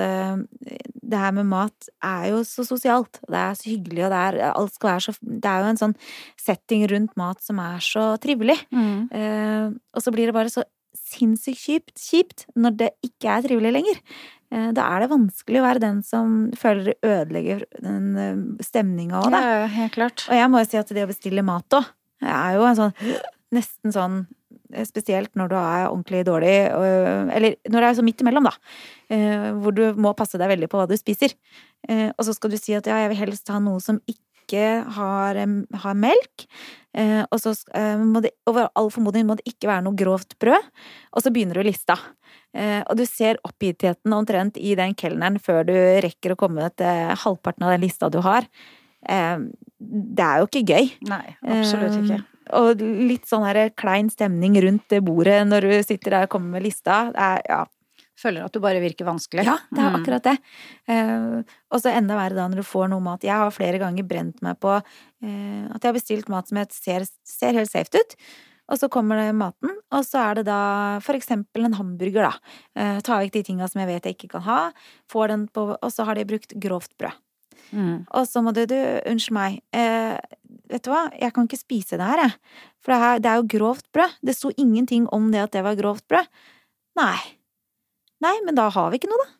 det her med mat er jo så sosialt. Det er så hyggelig, og det er, alt skal være så Det er jo en sånn setting rundt mat som er så trivelig. Mm. Eh, og så blir det bare så sinnssykt kjipt, kjipt når det ikke er trivelig lenger. Eh, da er det vanskelig å være den som føler det ødelegger den eh, stemninga òg, da. Ja, helt klart. Og jeg må jo si at det å bestille mat òg, er jo en sånn nesten sånn Spesielt når du er ordentlig dårlig, eller når det er så midt imellom, da. eh, Hvor du må passe deg veldig på hva du spiser. Eh, Og så skal du si at ja, jeg vil helst ha noe som ikke har, har melk. Eh, Og så eh, må det over all formodning må det ikke være noe grovt brød. Og så begynner du lista. Eh, Og du ser oppgittheten omtrent i den kelneren før du rekker å komme til halvparten av den lista du har. Eh, Det er jo ikke gøy. Nei, absolutt ikke. Og litt sånn her klein stemning rundt det bordet når du sitter der og kommer med lista. Det er, ja, Føler at du bare virker vanskelig. ja, det er Mm. akkurat det. Uh, og så enda verre da når du får noe mat. Jeg har flere ganger brent meg på uh, at jeg har bestilt mat som jeg ser, ser helt safe ut. Og så kommer det maten, og så er det da for eksempel en hamburger, da. Eh, ta vekk de tinga som jeg vet jeg ikke kan ha, får den på, og så har de brukt grovt brød. Mm. Og så må du, du, unnskyld meg, eh, vet du hva, jeg kan ikke spise det her, jeg. For det, her, det er jo grovt brød. Det sto ingenting om det at det var grovt brød. Nei. Nei, men da har vi ikke noe, da.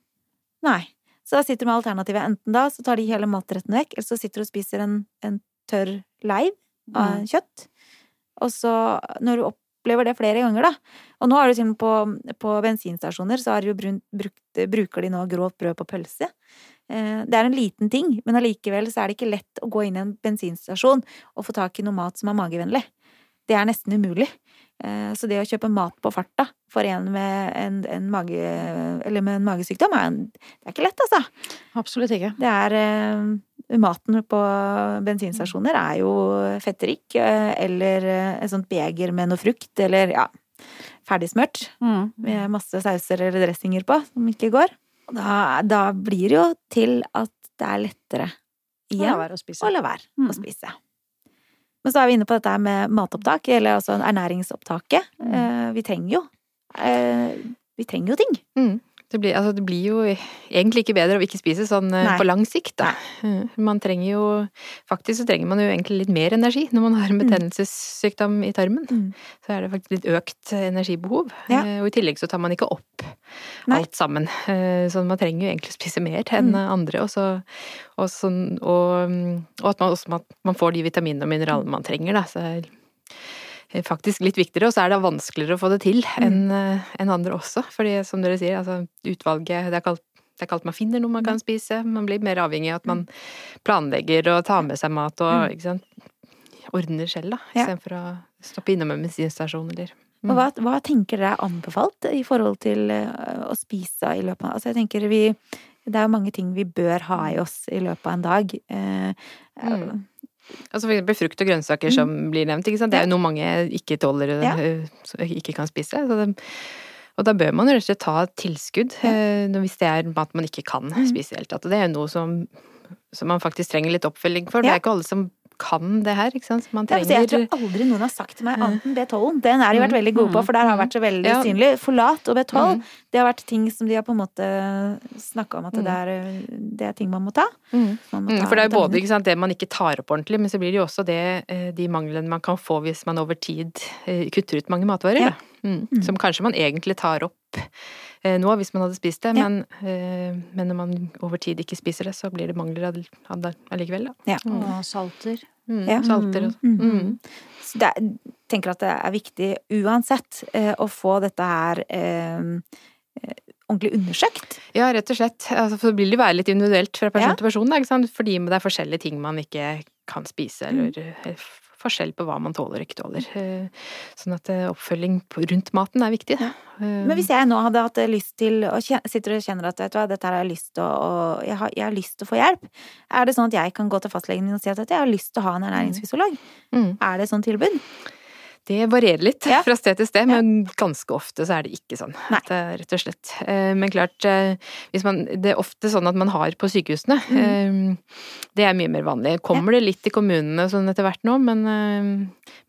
Nei. Så da sitter du med alternativet. Enten da så tar de hele matretten vekk, eller så sitter du og spiser en, en tørr leiv av Mm. kjøtt. Og så, når du opplever det flere ganger, da Og nå har du til og med på, på bensinstasjoner så jo brun, brukt, bruker de nå grovt brød på pølse. Eh, Det er en liten ting, men allikevel så er det ikke lett å gå inn i en bensinstasjon og få tak i noe mat som er magevennlig. Det er nesten umulig. Eh, Så det å kjøpe mat på farta for en med en, en, mage, eller med en magesykdom, er, det er ikke lett, altså. Absolutt ikke. Det er eh, Maten på bensinstasjoner er jo fetterik, eh, eller et sånt beger med noe frukt, eller ja, Ferdigsmurt Mm. med masse sauser eller dressinger på, som ikke går. Da, da blir det jo til at det er lettere La være å spise. å la være Mm. å spise. Men så er vi inne på dette med matopptak, eller altså ernæringsopptaket. Mm. Eh, Vi trenger jo eh, Vi trenger jo ting. Mm. Det blir, altså det blir jo egentlig ikke bedre av ikke spise sånn eh, Nei. på lang sikt, da. Nei. Man trenger jo Faktisk så trenger man jo egentlig litt mer energi når man har en betennelsessykdom i tarmen. Mm. Så er det faktisk litt økt energibehov. Ja. Eh, Og i tillegg så tar man ikke opp Nei. alt sammen. Eh, Så man trenger jo egentlig å spise mer enn Mm. andre. Og, så, og, sånn, og, og at man også man, får de vitaminene og mineralene man trenger, da. Så faktisk litt viktigere, og så er det vanskeligere å få det til Mm. enn eh, enn andre også. Fordi som dere sier, altså utvalget Det er kalt det er kalt man finner noe man Mm. kan spise. Man blir mer avhengig av at man planlegger og tar med seg mat og ikke sant, ordner selv, da. istedenfor Ja. Å stoppe innom en bensinstasjon eller Og hva, hva tenker dere er anbefalt i forhold til eh, å spise i løpet av Altså, jeg tenker vi Det er jo mange ting vi bør ha i oss i løpet av en dag. Eh, Mm. Altså for eksempel frukt og grønnsaker som blir nevnt, ikke sant. Det er jo noe mange ikke tåler, og Ja. øh, ikke kan spise. Så det, og da bør man jo rett og slett ta tilskudd øh, hvis det er mat man ikke kan Mm. spise i det hele tatt. Og det er jo noe som, som man faktisk trenger litt oppfølging for. Det er ikke alle som kan det her, ikke sant. Man trenger... Ja, altså, jeg tror aldri noen har sagt til meg annet enn B12. Den har de vært veldig gode på, for der har vært så veldig Ja. synlig. Forlat og B12, Mm. det har vært ting som de har på en måte snakka om at det, er, det er ting man må ta. Mm. Man må Mm, for det er jo både ikke sant, det man ikke tar opp ordentlig, men så blir det jo også det, eh, de manglene man kan få hvis man over tid eh, kutter ut mange matvarer. Ja. Mm. Mm. Som kanskje man egentlig tar opp nå, hvis man hadde spist det, Ja. men, eh, men når man over tid ikke spiser det, så blir det mangler av det allikevel. Da. Ja. Og salter. Mm. Ja. Salter og Mm. mm. Så det jeg tenker at det er viktig uansett eh, å få dette her eh, eh, ordentlig undersøkt. Ja, rett og slett. Altså, for det vil jo være litt individuelt fra person Ja. til person, da, ikke sant? fordi det er forskjellige ting man ikke kan spise, Mm. eller eh, forskjell på hva man tåler og ikke tåler. Eh, Sånn at eh, oppfølging rundt maten er viktig. da. Eh, Men hvis jeg nå hadde hatt lyst til å sitter og kjenner at vet du hva, dette her har jeg lyst til å jeg, har, jeg har lyst til å få hjelp, er det sånn at jeg kan gå til fastlegen min og si at jeg har lyst til å ha en ernæringsfysiolog? mm. Er det et sånt tilbud? Det varierer litt Ja. fra sted til sted, men ganske ofte så er det ikke sånn. Er rett og slett. Eh, Men klart, eh, hvis man, det er ofte sånn at man har på sykehusene. Mm. Eh, Det er mye mer vanlig. Kommer det litt i kommunene sånn etter hvert nå, men,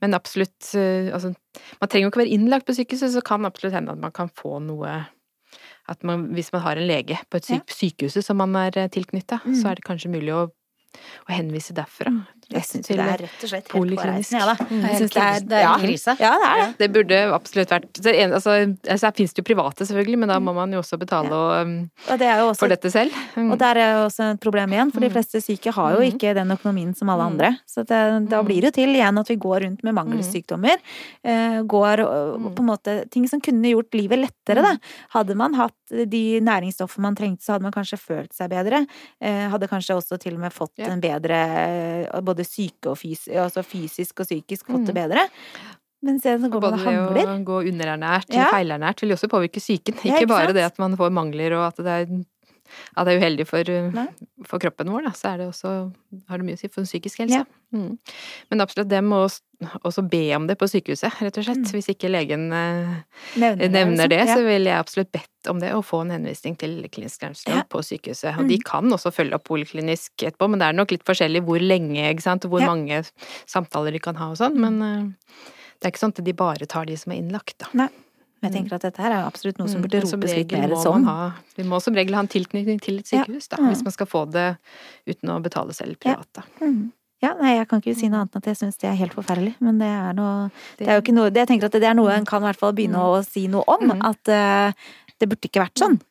men absolutt Altså, man trenger jo ikke være innlagt på sykehuset, så kan absolutt hende at man kan få noe at man, Hvis man har en lege på et syk, sykehuset som man er tilknytta, Mm. så er det kanskje mulig å, å henvise derfra. Jeg syns Til det er rett og slett helt ja. Mm. Jeg syns det er, Det er ja. en krise. Ja, det er det. Det burde absolutt vært så en, altså, altså, Her finnes det jo private, selvfølgelig, men da må man jo også betale og, um, Og det er jo også for dette selv. Mm. Og der er jo også et problem igjen, for de fleste syke har jo Mm. ikke den økonomien som alle Mm. andre. Så det, da Mm. blir det jo til igjen at vi går rundt med mangelsykdommer. Eh, går Mm. på en måte Ting som kunne gjort livet lettere, da. Hadde man hatt de næringsstoffene man trengte, så hadde man kanskje følt seg bedre. Eh, hadde kanskje også til og med fått en bedre eh, Både syke og fysisk, altså fysisk og psykisk fått det Mm. bedre. Men se, så går man Både og det hangler. å gå underernært Ja. feilernært vil jo også påvirke psyken. Ja, Ikke ikke bare det at man får mangler og at det er, at det er uheldig for, uh, for kroppen vår, da. Så er det også, har det mye å si for den psykiske helse. Ja. Mm. Men absolutt, det må også- be om det på sykehuset, rett og slett. Mm. Hvis ikke legen Nevner nevner det, liksom. så ville jeg absolutt bedt om det, og få en henvisning til klinisk ernæringsfysiolog Ja. på sykehuset. Mm. Og de kan også følge opp poliklinisk etterpå, men det er nok litt forskjellig hvor lenge, ikke sant, hvor Ja. mange samtaler de kan ha og sånn, men uh, det er ikke sånn at de bare tar de som er innlagt, da. Ja. Men jeg tenker at dette her er absolutt noe som Mm, burde mm, ropes litt mer sånn. Vi må som regel ha en tilknytning til et Ja. sykehus, da, Mm. hvis man skal få det uten å betale selv privat, da. Mm. Ja, nei, jeg kan ikke si noe annet enn at jeg syns det er helt forferdelig. Men det er noe Det- er jo ikke noe Jeg tenker at det er noe en kan i hvert fall begynne å si noe om. Mm. At uh, det burde ikke vært sånn.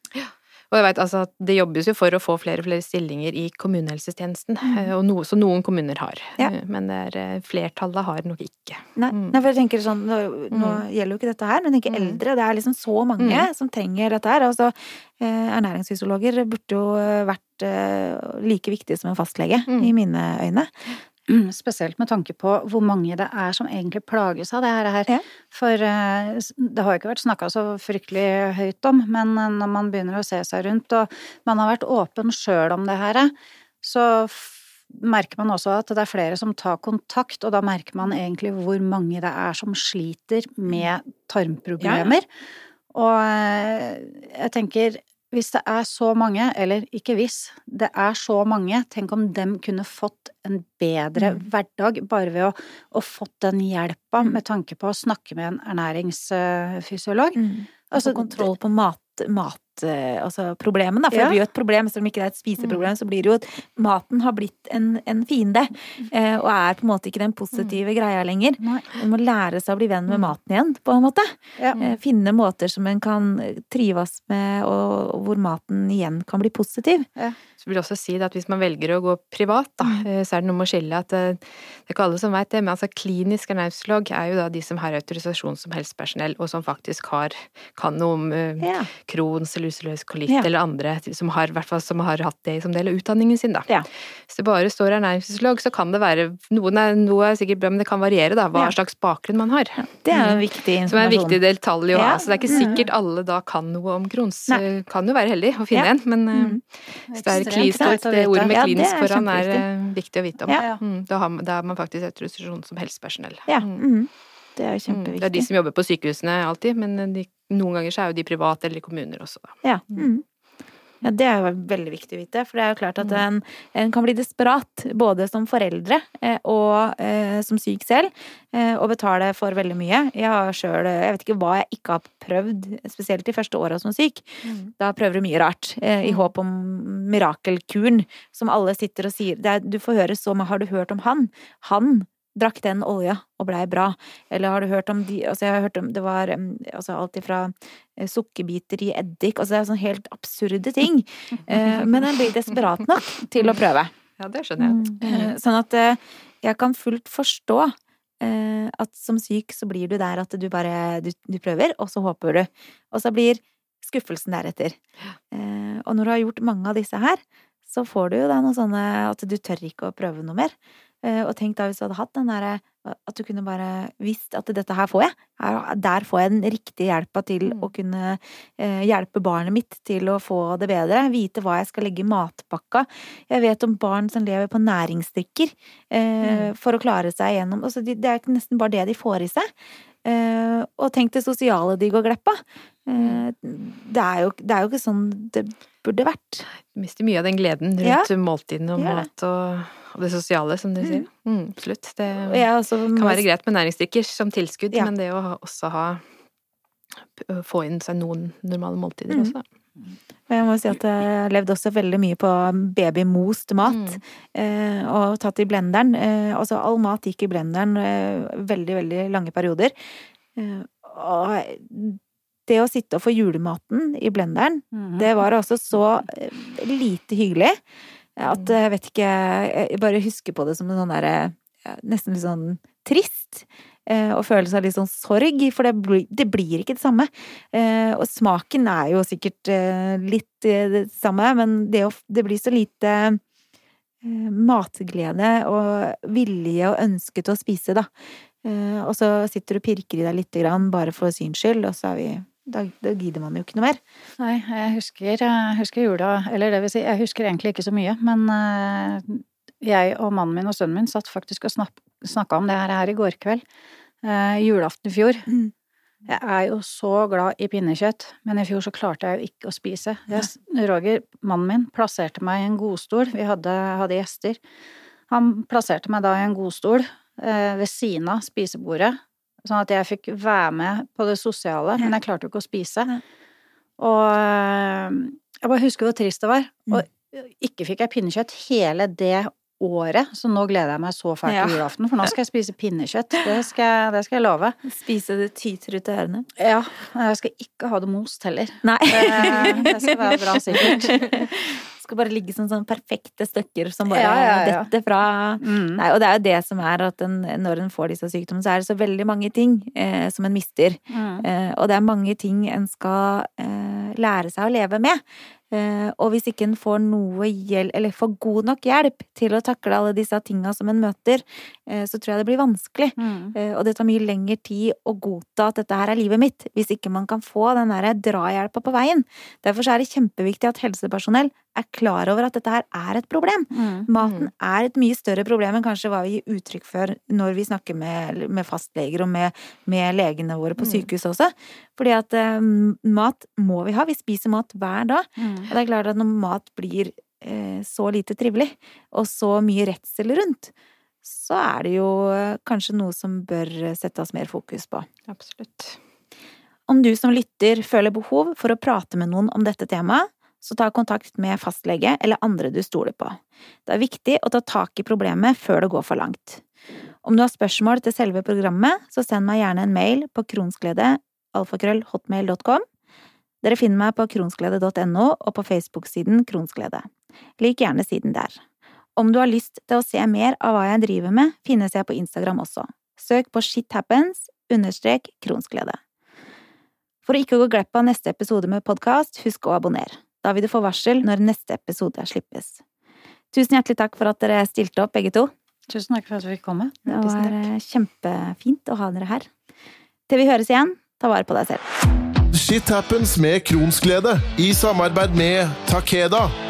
Og jeg vet altså at det jobbes jo for å få flere og flere stillinger i kommunehelsetjenesten, mm. og noe, så noen kommuner har. Mm. Ja. Eh, Men det er, eh, flertallet har nok ikke. Nei, Mm. nei for jeg tenker sånn Nå, nå gjelder jo ikke dette her, men tenker Mm. eldre. Det er liksom så mange Mm. som trenger dette her. Altså, eh, ernæringsfysiologer burde jo eh, vært eh, like viktige som en fastlege, Mm. i mine øyne. Spesielt med tanke på hvor mange det er som egentlig plages av det her. Ja. For eh, det har ikke vært snakka så fryktelig høyt om, men eh, når man begynner å se seg rundt, og man har vært åpen sjøl om det her, så merker man også at det er flere som tar kontakt, og da merker man egentlig hvor mange det er som sliter med tarmproblemer. Og eh, jeg tenker hvis det er så mange, eller ikke hvis, det er så mange, tenk om dem kunne fått en bedre Mm. hverdag bare ved å, å fått den hjelpa Mm. med tanke på å snakke med en ernæringsfysiolog. Mm. Altså, Altså kontroll på mat, mat altså problemet, da. For Ja. det blir jo et problem, selv om ikke det er et spiseproblem, så blir det jo at maten har blitt en, en fiende. eh, og er på en måte ikke den positive greia lenger. Man En må lære seg å bli venn med maten igjen, på en måte. Ja. Eh, finne måter som en kan trives med, og, og hvor maten igjen kan bli positiv. Så vil jeg også si det at hvis man velger å gå privat, da, eh, så er det noe med å skille at eh, det er ikke alle som vet det, men altså klinisk ernæringsfysiolog er jo da de som har autorisasjon som helsepersonell, og som faktisk har, kan noe om eh, Ja. Crohns eller ulcerøs kolitt Ja. eller andre som har, som har hatt det som del av utdanningen sin, da. Ja. Hvis det bare står ernæringsfysiolog, så kan det være noen er, Noe er sikkert bra, men det kan variere, da, hva Ja. slags bakgrunn man har. Det er en viktig informasjon. Som er en viktig detalj å ha. Så det er ikke sikkert alle da kan noe om Crohns. Eh, Kan jo være heldig å finne en, men hvis Mm. det er klinisk, det ordet med klinisk foran er eh, viktig å vite om. Mm, da, har, da er man faktisk autorisasjon som helsepersonell. Ja. Mm. Mm. Det er jo Mm. kjempeviktig. Det er de som jobber på sykehusene alltid, men de, noen ganger så er jo de private eller i kommuner også, da. Ja. Mm. ja, det er jo veldig viktig å vite, for det er jo klart at Mm. en, en kan bli desperat, både som foreldre eh, og eh, som syk selv, eh, og betale for veldig mye. Jeg har sjøl Jeg vet ikke hva jeg ikke har prøvd, spesielt de første åra som syk. Da prøver du mye rart, eh, i Mm. håp om mirakelkuren, som alle sitter og sier. Det er, du får høre så mye Har du hørt om han? Han drakk den olja og blei bra. Eller har du hørt om de Altså, jeg har hørt om Det var altså alt ifra eh, sukkerbiter i eddik Altså, det er sånne helt absurde ting. Eh, men en blir desperat nok til å prøve. Ja, det skjønner jeg. Eh, Sånn at jeg kan fullt forstå at som syk så blir du der at du bare du, du prøver, og så håper du. Og så blir skuffelsen deretter. Og når du har gjort mange av disse her, så får du jo da noe sånne at du tør ikke å prøve noe mer. Eh, og tenk da hvis du hadde hatt den derre at du kunne bare visst at dette her får jeg. Her, der får jeg den riktige hjelpa til Mm. å kunne eh, hjelpe barnet mitt til å få det bedre. Vite hva jeg skal legge i matpakka. Jeg vet om barn som lever på næringsdrikker eh, for å klare seg gjennom altså, de, Det er nesten bare det de får i seg. Eh, og tenk det sosiale de går glipp av. Det, jo, det er jo ikke sånn det burde vært. Du mister mye av den gleden rundt Ja. måltidene og ja. mat og, og det sosiale, som du sier. Mm, absolutt. Det ja, altså, kan være greit med næringsdrikker som tilskudd, Ja. men det å også ha få inn seg noen normale måltider Mm. også. Og jeg må si at jeg har levd også veldig mye på babymost mat. Mm. Og tatt i blenderen. Altså all mat gikk i blenderen veldig, veldig lange perioder. Eh, og det å sitte og få julematen i blenderen, Mhm. det var også så lite hyggelig at jeg vet ikke Jeg bare husker på det som en sånn derre Nesten litt sånn trist. eh, Og følelse av litt sånn sorg, for det blir, det blir ikke det samme. Eh, Og smaken er jo sikkert eh, litt eh, det samme, men det, det blir så lite eh, matglede og vilje og ønske til å spise, da. Eh, Og så sitter du og pirker i deg lite grann bare for syns skyld, og så er vi da, da gidder man jo ikke noe mer. Nei, jeg husker, jeg husker jula Eller det vil si, jeg husker egentlig ikke så mye, men eh, jeg og mannen min og sønnen min satt faktisk og snakka om det her, her i går kveld. Eh, julaften i fjor. Mm. Jeg er jo så glad i pinnekjøtt, men i fjor så klarte jeg jo ikke å spise. Jeg, Roger, mannen min, plasserte meg i en godstol. Vi hadde, hadde gjester. Han plasserte meg da i en godstol eh, ved siden av spisebordet, sånn at jeg fikk være med på det sosiale, men jeg klarte jo ikke å spise. Og eh, jeg bare husker hvor trist det var. Mm. Og ikke fikk jeg pinnekjøtt hele det året, så nå gleder jeg meg så fælt til julaften, for nå skal jeg spise pinnekjøtt. Det skal jeg, det skal jeg love. Spise det tyter ut av ørene. Ja, jeg skal ikke ha det most heller. Nei. Det, det skal være bra sikkert. Skal bare ligge som sånne perfekte stykker som bare Ja, ja, ja. detter fra Mm. Nei, og det er jo det som er at en, når en får disse sykdommene, så er det så veldig mange ting eh, som en mister. Mm. Eh, og det er mange ting en skal eh, lære seg å leve med. Eh, og hvis ikke en får noe hjelp, eller får god nok hjelp til å takle alle disse tinga som en møter, eh, så tror jeg det blir vanskelig. Mm. Eh, Og det tar mye lengre tid å godta at dette her er livet mitt, hvis ikke man kan få den der drahjelpa på veien. Derfor så er det kjempeviktig at helsepersonell er klar over at dette her er et problem. Mm. Maten er et mye større problem enn kanskje hva vi gir uttrykk for når vi snakker med, med fastleger og med, med legene våre på sykehuset sykehus også. Fordi at eh, mat må vi ha. Vi spiser mat hver dag. Mm. Og det er klart at når mat blir eh, så lite trivelig, og så mye redsel rundt, så er det jo eh, kanskje noe som bør settes mer fokus på. Absolutt. om du som lytter føler behov for å prate med noen om dette temaet, så ta kontakt med fastlege eller andre du stoler på. Det er viktig å ta tak i problemet før det går for langt. Om du har spørsmål til selve programmet, så send meg gjerne en mail på kronsglede.alfakrøllhotmail.com. Dere finner meg på kronsglede.no og på Facebook-siden Kronsglede. Lik gjerne siden der. Om du har lyst til å se mer av hva jeg driver med, finnes jeg på Instagram også. Søk på shithappens understrek kronsglede. For å ikke gå glipp av neste episode med podkast, husk å abonnere. Da vil du få varsel når neste episode slippes. Tusen hjertelig takk for at dere stilte opp, begge to. Tusen takk for at vi fikk komme. Det var kjempefint å ha dere her. Til vi høres igjen, ta vare på deg selv. Shit happens med Kronsglede i samarbeid med Takeda.